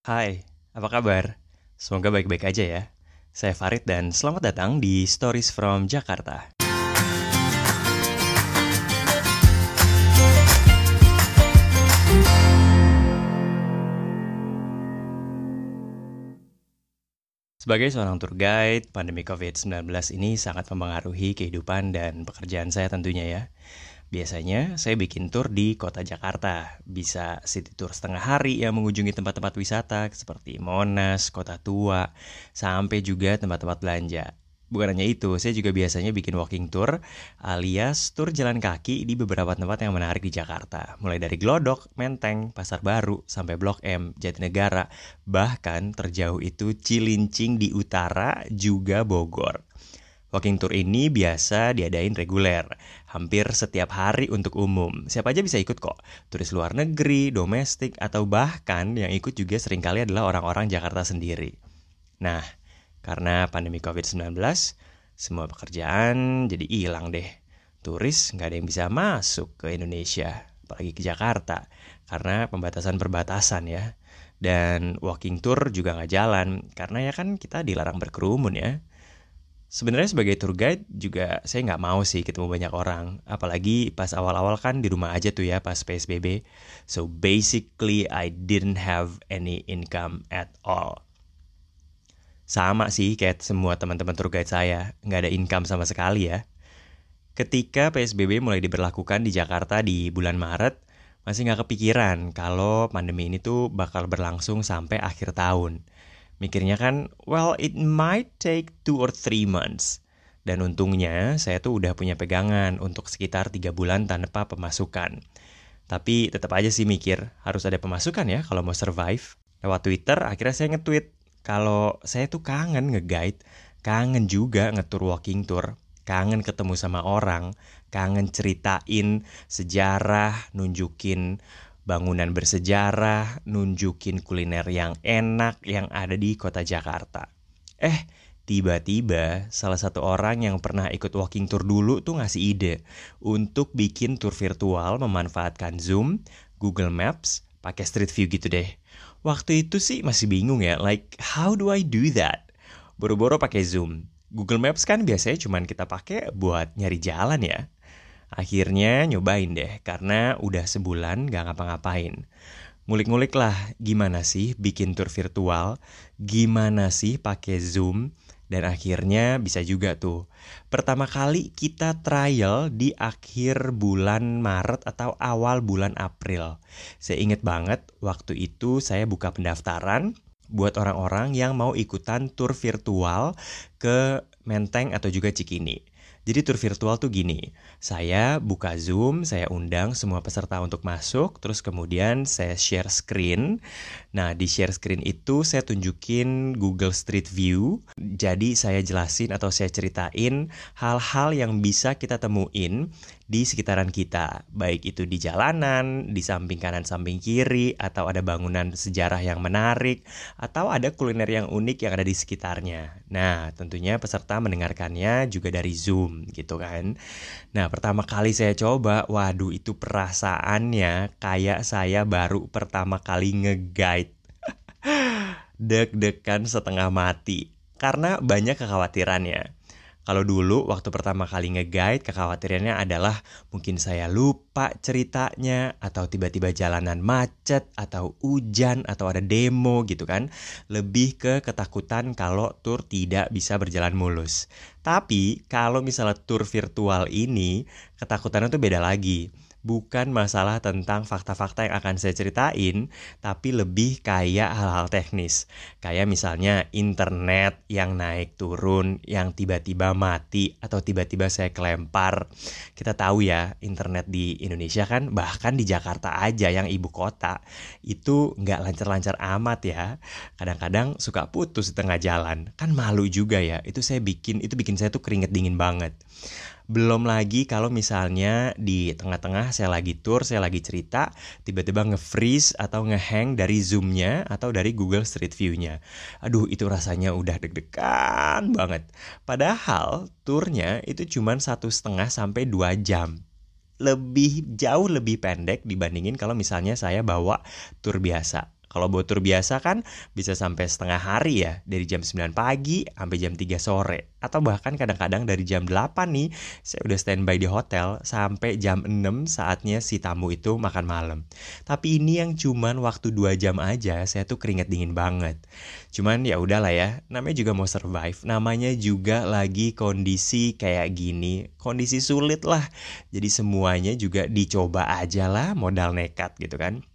Hai, apa kabar? Semoga baik-baik aja ya. Saya Farid dan selamat datang di Stories from Jakarta. Sebagai seorang tour guide, pandemi COVID-19 ini sangat mempengaruhi kehidupan dan pekerjaan saya tentunya ya. Biasanya saya bikin tour di kota Jakarta, bisa city tour setengah hari yang mengunjungi tempat-tempat wisata seperti Monas, Kota Tua, sampai juga tempat-tempat belanja. Bukan hanya itu, saya juga biasanya bikin walking tour alias tour jalan kaki di beberapa tempat yang menarik di Jakarta. Mulai dari Glodok, Menteng, Pasar Baru, sampai Blok M, Jatinegara, bahkan terjauh itu Cilincing di utara juga Bogor. Walking tour ini biasa diadain reguler, hampir setiap hari untuk umum. Siapa aja bisa ikut kok, turis luar negeri, domestik, atau bahkan yang ikut juga sering kali adalah orang-orang Jakarta sendiri. Nah, karena pandemi COVID-19, semua pekerjaan jadi hilang deh. Turis nggak ada yang bisa masuk ke Indonesia, apalagi ke Jakarta, karena pembatasan-perbatasan ya. Dan walking tour juga nggak jalan, karena ya kan kita dilarang berkerumun ya. Sebenarnya sebagai tour guide juga saya nggak mau sih ketemu banyak orang. Apalagi pas awal-awal kan di rumah aja tuh ya pas PSBB. So basically I didn't have any income at all. Sama sih kayak semua teman-teman tour guide saya, nggak ada income sama sekali ya. Ketika PSBB mulai diberlakukan di Jakarta di bulan Maret, masih nggak kepikiran kalau pandemi ini tuh bakal berlangsung sampai akhir tahun. Mikirnya kan, well it might take two or three months. Dan untungnya saya tuh udah punya pegangan untuk sekitar tiga bulan tanpa pemasukan. Tapi tetap aja sih mikir, harus ada pemasukan ya kalau mau survive. Lewat Twitter akhirnya saya nge-tweet kalau saya tuh kangen nge-guide, kangen juga nge-tour walking tour, kangen ketemu sama orang, kangen ceritain sejarah, nunjukin bangunan bersejarah, nunjukin kuliner yang enak yang ada di kota Jakarta. Eh, tiba-tiba salah satu orang yang pernah ikut walking tour dulu tuh ngasih ide untuk bikin tour virtual memanfaatkan Zoom, Google Maps, pakai Street View gitu deh. Waktu itu sih masih bingung ya, like how do I do that? Boro-boro pakai Zoom. Google Maps kan biasanya cuma kita pakai buat nyari jalan ya. Akhirnya nyobain deh, karena udah sebulan gak ngapa-ngapain. Ngulik-ngulik lah, gimana sih bikin tour virtual, gimana sih pakai Zoom, dan akhirnya bisa juga tuh. Pertama kali kita trial di akhir bulan Maret atau awal bulan April. Saya inget banget waktu itu saya buka pendaftaran buat orang-orang yang mau ikutan tour virtual ke Menteng atau juga Cikini. Jadi tour virtual tuh gini, saya buka Zoom, saya undang semua peserta untuk masuk, terus kemudian saya share screen. Nah, di share screen itu saya tunjukin Google Street View. Jadi saya jelasin atau saya ceritain hal-hal yang bisa kita temuin di sekitaran kita, baik itu di jalanan, di samping kanan samping kiri, atau ada bangunan sejarah yang menarik, atau ada kuliner yang unik yang ada di sekitarnya. Nah, tentunya peserta mendengarkannya juga dari Zoom gitu kan. Nah, pertama kali saya coba, waduh itu perasaannya kayak saya baru pertama kali nge-guide. Deg-degan setengah mati karena banyak kekhawatirannya. Kalau dulu waktu pertama kali nge-guide kekhawatirannya adalah mungkin saya lupa ceritanya atau tiba-tiba jalanan macet atau hujan atau ada demo gitu kan. Lebih ke ketakutan kalau tour tidak bisa berjalan mulus. Tapi kalau misalnya tour virtual ini ketakutannya tuh beda lagi bukan masalah tentang fakta-fakta yang akan saya ceritain, tapi lebih kayak hal-hal teknis. Kayak misalnya internet yang naik turun, yang tiba-tiba mati, atau tiba-tiba saya kelempar. Kita tahu ya, internet di Indonesia kan, bahkan di Jakarta aja yang ibu kota, itu nggak lancar-lancar amat ya. Kadang-kadang suka putus di tengah jalan. Kan malu juga ya, itu saya bikin, itu bikin saya tuh keringet dingin banget. Belum lagi kalau misalnya di tengah-tengah saya lagi tour, saya lagi cerita, tiba-tiba nge-freeze atau nge-hang dari zoomnya atau dari Google Street View-nya. Aduh, itu rasanya udah deg-degan banget. Padahal turnya itu cuma satu setengah sampai dua jam lebih jauh lebih pendek dibandingin kalau misalnya saya bawa tour biasa. Kalau buat tour biasa kan bisa sampai setengah hari ya, dari jam 9 pagi sampai jam 3 sore. Atau bahkan kadang-kadang dari jam 8 nih, saya udah standby di hotel sampai jam 6 saatnya si tamu itu makan malam. Tapi ini yang cuman waktu 2 jam aja, saya tuh keringet dingin banget. Cuman ya udahlah ya, namanya juga mau survive, namanya juga lagi kondisi kayak gini, kondisi sulit lah. Jadi semuanya juga dicoba aja lah modal nekat gitu kan.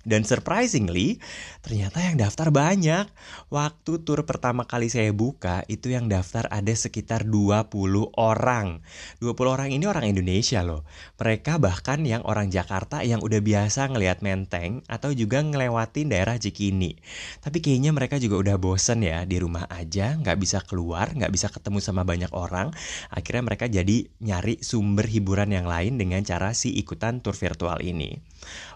Dan surprisingly, ternyata yang daftar banyak. Waktu tur pertama kali saya buka, itu yang daftar ada sekitar 20 orang. 20 orang ini orang Indonesia loh. Mereka bahkan yang orang Jakarta yang udah biasa ngelihat Menteng atau juga ngelewatin daerah Cikini. Tapi kayaknya mereka juga udah bosen ya di rumah aja, nggak bisa keluar, nggak bisa ketemu sama banyak orang. Akhirnya mereka jadi nyari sumber hiburan yang lain dengan cara si ikutan tur virtual ini.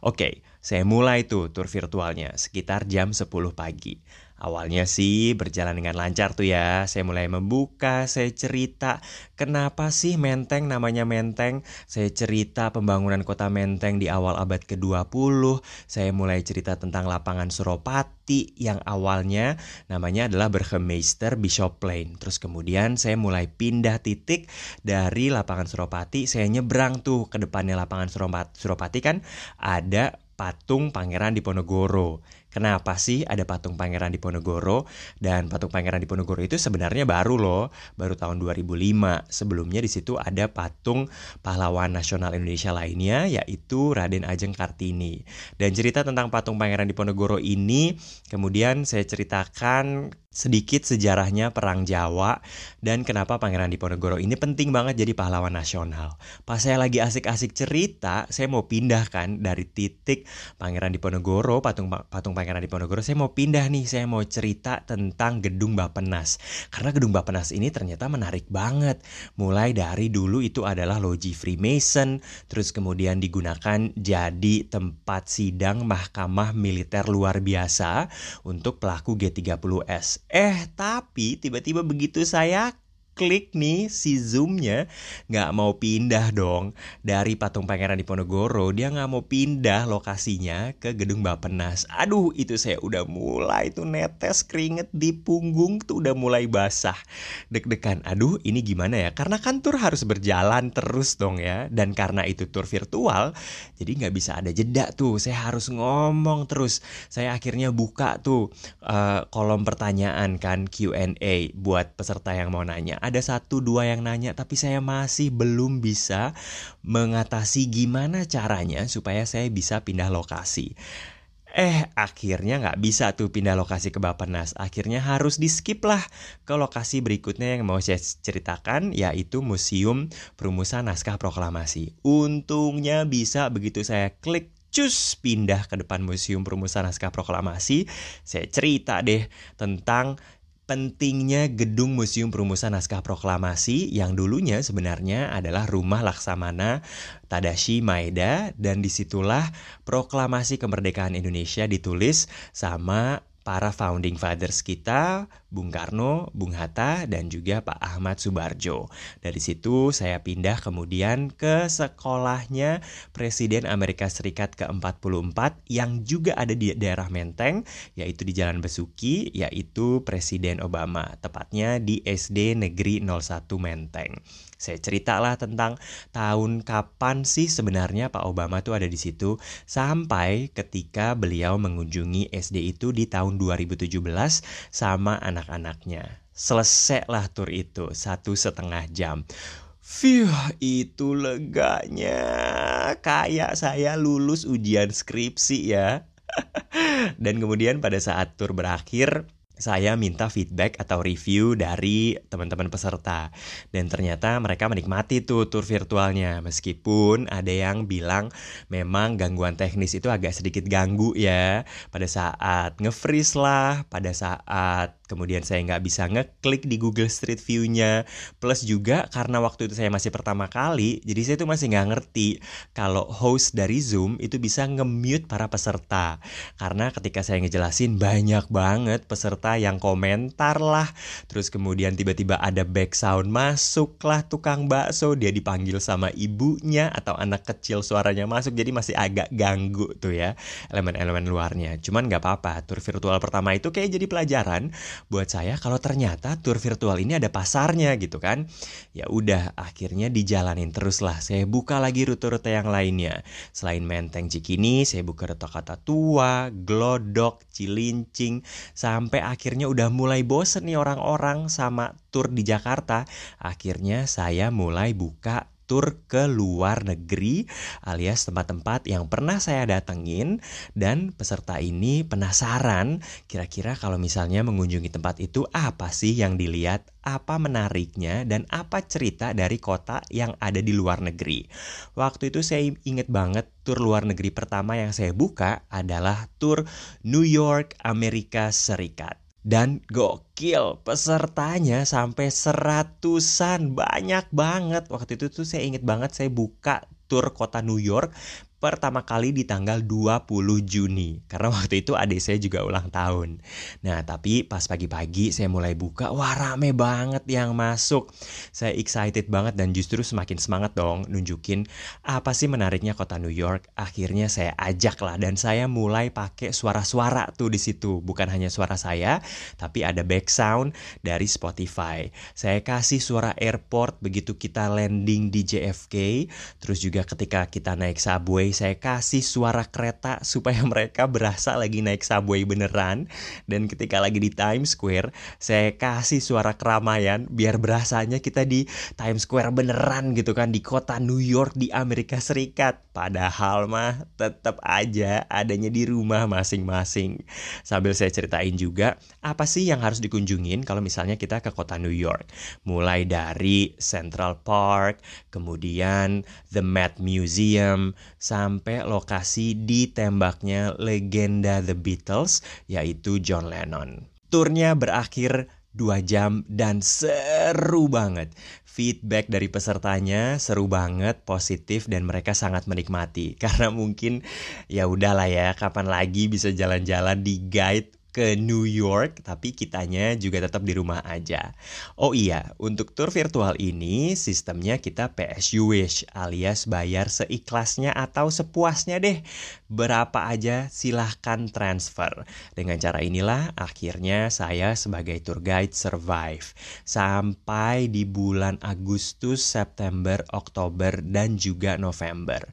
Oke, okay, saya mulai tuh tur virtualnya sekitar jam 10 pagi. Awalnya sih berjalan dengan lancar tuh ya. Saya mulai membuka, saya cerita kenapa sih Menteng namanya Menteng. Saya cerita pembangunan kota Menteng di awal abad ke-20. Saya mulai cerita tentang lapangan Suropati yang awalnya namanya adalah Burgemeester Bishop Plain. Terus kemudian saya mulai pindah titik dari lapangan Suropati. Saya nyebrang tuh ke depannya lapangan Suropati kan ada patung Pangeran Diponegoro. Kenapa sih ada patung pangeran di Ponegoro? Dan patung pangeran di Ponegoro itu sebenarnya baru loh, baru tahun 2005. Sebelumnya di situ ada patung pahlawan nasional Indonesia lainnya yaitu Raden Ajeng Kartini. Dan cerita tentang patung pangeran di Ponegoro ini kemudian saya ceritakan sedikit sejarahnya Perang Jawa dan kenapa Pangeran Diponegoro ini penting banget jadi pahlawan nasional. Pas saya lagi asik-asik cerita, saya mau pindah kan dari titik Pangeran Diponegoro, patung patung Pangeran Diponegoro, saya mau pindah nih, saya mau cerita tentang Gedung Bapenas. Karena Gedung Bapenas ini ternyata menarik banget. Mulai dari dulu itu adalah loji Freemason, terus kemudian digunakan jadi tempat sidang mahkamah militer luar biasa untuk pelaku G30S. Eh, tapi tiba-tiba begitu saya klik nih si zoomnya nggak mau pindah dong. Dari patung pangeran Diponegoro dia nggak mau pindah lokasinya ke gedung Bapenas aduh itu saya udah mulai tuh netes keringet di punggung tuh udah mulai basah. Deg-degan. Aduh ini gimana ya? Karena kan tur harus berjalan terus dong ya. Dan karena itu tur virtual jadi nggak bisa ada jeda tuh. Saya harus ngomong terus. Saya akhirnya buka tuh uh, kolom pertanyaan kan Q&A buat peserta yang mau nanya ada satu dua yang nanya tapi saya masih belum bisa mengatasi gimana caranya supaya saya bisa pindah lokasi. Eh, akhirnya nggak bisa tuh pindah lokasi ke Bapenas. Akhirnya harus di skip lah ke lokasi berikutnya yang mau saya ceritakan, yaitu Museum Perumusan Naskah Proklamasi. Untungnya bisa begitu saya klik cus pindah ke depan Museum Perumusan Naskah Proklamasi, saya cerita deh tentang pentingnya gedung Museum Perumusan Naskah Proklamasi yang dulunya sebenarnya adalah rumah Laksamana Tadashi Maeda dan di situlah proklamasi kemerdekaan Indonesia ditulis sama para founding fathers kita, Bung Karno, Bung Hatta, dan juga Pak Ahmad Subarjo. Dari situ saya pindah kemudian ke sekolahnya Presiden Amerika Serikat ke-44 yang juga ada di daerah Menteng, yaitu di Jalan Besuki, yaitu Presiden Obama, tepatnya di SD Negeri 01 Menteng. Saya ceritalah tentang tahun kapan sih sebenarnya Pak Obama tuh ada di situ sampai ketika beliau mengunjungi SD itu di tahun 2017 sama anak-anaknya. Selesai lah tur itu satu setengah jam. View itu leganya kayak saya lulus ujian skripsi ya. Dan kemudian pada saat tur berakhir saya minta feedback atau review dari teman-teman peserta. Dan ternyata mereka menikmati tuh tour virtualnya. Meskipun ada yang bilang memang gangguan teknis itu agak sedikit ganggu ya. Pada saat nge-freeze lah pada saat kemudian saya nggak bisa ngeklik di Google Street View-nya. Plus juga karena waktu itu saya masih pertama kali jadi saya tuh masih nggak ngerti kalau host dari Zoom itu bisa nge-mute para peserta. Karena ketika saya ngejelasin banyak banget peserta Yang komentar lah. Terus kemudian tiba-tiba ada back sound masuklah tukang bakso, dia dipanggil sama ibunya atau anak kecil suaranya masuk jadi masih agak ganggu tuh ya elemen-elemen luarnya. Cuman nggak apa-apa, tour virtual pertama itu kayak jadi pelajaran buat saya kalau ternyata tour virtual ini ada pasarnya gitu kan. Ya udah akhirnya dijalanin terus lah. Saya buka lagi rute-rute yang lainnya. Selain Menteng Cikini, saya buka rute kata tua, Glodok, Cilincing, sampai akhirnya udah mulai bosen nih orang-orang sama tur di Jakarta. Akhirnya saya mulai buka tur ke luar negeri alias tempat-tempat yang pernah saya datengin dan peserta ini penasaran kira-kira kalau misalnya mengunjungi tempat itu apa sih yang dilihat, apa menariknya dan apa cerita dari kota yang ada di luar negeri. Waktu itu saya inget banget tur luar negeri pertama yang saya buka adalah tur New York, Amerika Serikat. Dan gokil, pesertanya sampai seratusan, banyak banget. Waktu itu tuh saya inget banget saya buka tur kota New York pertama kali di tanggal 20 Juni karena waktu itu adik saya juga ulang tahun. Nah, tapi pas pagi-pagi saya mulai buka, wah rame banget yang masuk. Saya excited banget dan justru semakin semangat dong nunjukin apa sih menariknya kota New York. Akhirnya saya ajak lah dan saya mulai pakai suara-suara tuh di situ, bukan hanya suara saya, tapi ada back sound dari Spotify. Saya kasih suara airport begitu kita landing di JFK, terus juga ketika kita naik subway saya kasih suara kereta supaya mereka berasa lagi naik subway beneran. Dan ketika lagi di Times Square, saya kasih suara keramaian biar berasanya kita di Times Square beneran gitu kan di kota New York di Amerika Serikat. Padahal mah tetap aja adanya di rumah masing-masing. Sambil saya ceritain juga apa sih yang harus dikunjungin kalau misalnya kita ke kota New York. Mulai dari Central Park, kemudian The Met Museum, sampai lokasi ditembaknya legenda The Beatles yaitu John Lennon. Turnya berakhir dua jam dan seru banget. Feedback dari pesertanya seru banget, positif dan mereka sangat menikmati. Karena mungkin ya udahlah ya, kapan lagi bisa jalan-jalan di guide ke New York, tapi kitanya juga tetap di rumah aja. Oh iya, untuk tour virtual ini sistemnya kita PSU Wish alias bayar seikhlasnya atau sepuasnya deh. Berapa aja silahkan transfer. Dengan cara inilah akhirnya saya sebagai tour guide survive sampai di bulan Agustus, September, Oktober, dan juga November.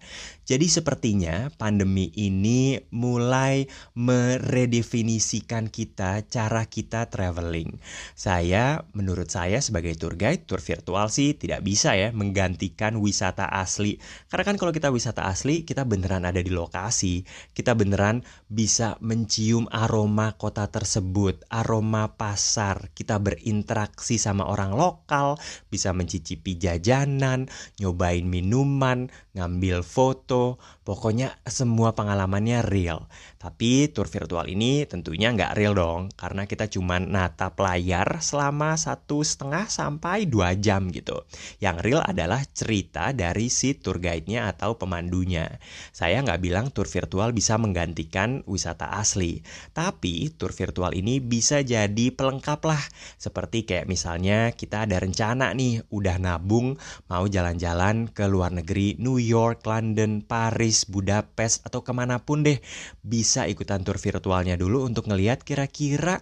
Jadi sepertinya pandemi ini mulai meredefinisikan kita cara kita traveling. Saya, menurut saya sebagai tour guide, tour virtual sih tidak bisa ya menggantikan wisata asli. Karena kan kalau kita wisata asli, kita beneran ada di lokasi. Kita beneran bisa mencium aroma kota tersebut, aroma pasar. Kita berinteraksi sama orang lokal, bisa mencicipi jajanan, nyobain minuman, ngambil foto, pokoknya semua pengalamannya real. Tapi tour virtual ini tentunya nggak real dong, karena kita cuma natap layar selama satu setengah sampai dua jam gitu. Yang real adalah cerita dari si tour guide-nya atau pemandunya. Saya nggak bilang tour virtual bisa menggantikan wisata asli, tapi tour virtual ini bisa jadi pelengkap lah. Seperti kayak misalnya kita ada rencana nih, udah nabung mau jalan-jalan ke luar negeri, New York, London, Paris, Budapest, atau ke mana pun deh. Bisa ikutan tour virtualnya dulu untuk ngeliat kira-kira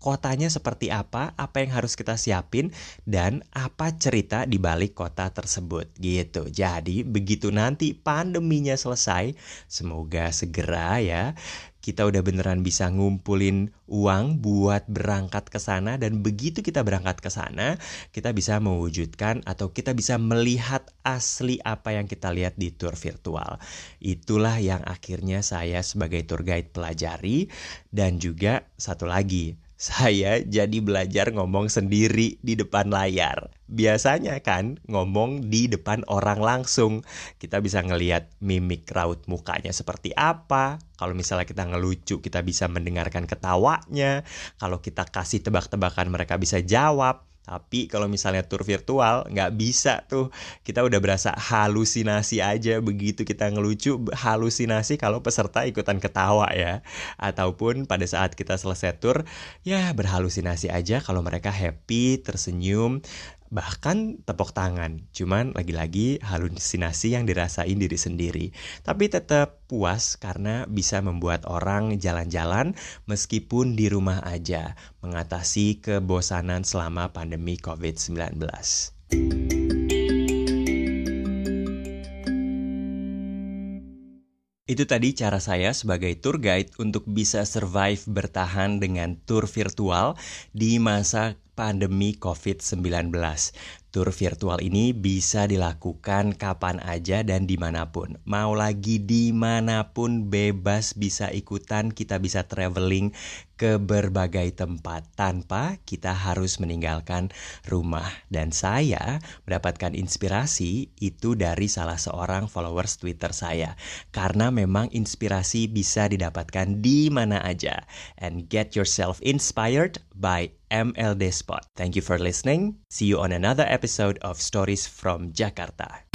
kotanya seperti apa, apa yang harus kita siapin, dan apa cerita di balik kota tersebut gitu. Jadi begitu nanti pandeminya selesai, semoga segera ya kita udah beneran bisa ngumpulin uang buat berangkat ke sana dan begitu kita berangkat ke sana, kita bisa mewujudkan atau kita bisa melihat asli apa yang kita lihat di tour virtual. Itulah yang akhirnya saya sebagai tour guide pelajari dan juga satu lagi, saya jadi belajar ngomong sendiri di depan layar. Biasanya kan ngomong di depan orang langsung. Kita bisa ngeliat mimik raut mukanya seperti apa. Kalau misalnya kita ngelucu, kita bisa mendengarkan ketawanya. Kalau kita kasih tebak-tebakan, mereka bisa jawab. Tapi kalau misalnya tour virtual, nggak bisa tuh. Kita udah berasa halusinasi aja begitu kita ngelucu, halusinasi kalau peserta ikutan ketawa ya. Ataupun pada saat kita selesai tour, ya berhalusinasi aja kalau mereka happy, tersenyum, bahkan tepuk tangan. Cuman lagi-lagi halusinasi yang dirasain diri sendiri. Tapi tetap puas karena bisa membuat orang jalan-jalan meskipun di rumah aja, mengatasi kebosanan selama pandemi COVID-19. Itu tadi cara saya sebagai tour guide untuk bisa survive bertahan dengan tour virtual di masa pandemi COVID-19. Tur virtual ini bisa dilakukan kapan aja dan di mana pun. Mau lagi di mana pun bebas bisa ikutan, kita bisa traveling ke berbagai tempat tanpa kita harus meninggalkan rumah. Dan saya mendapatkan inspirasi itu dari salah seorang followers Twitter saya. Karena memang inspirasi bisa didapatkan di mana aja. And get yourself inspired by MLD Spot. Thank you for listening. See you on another episode of Stories from Jakarta.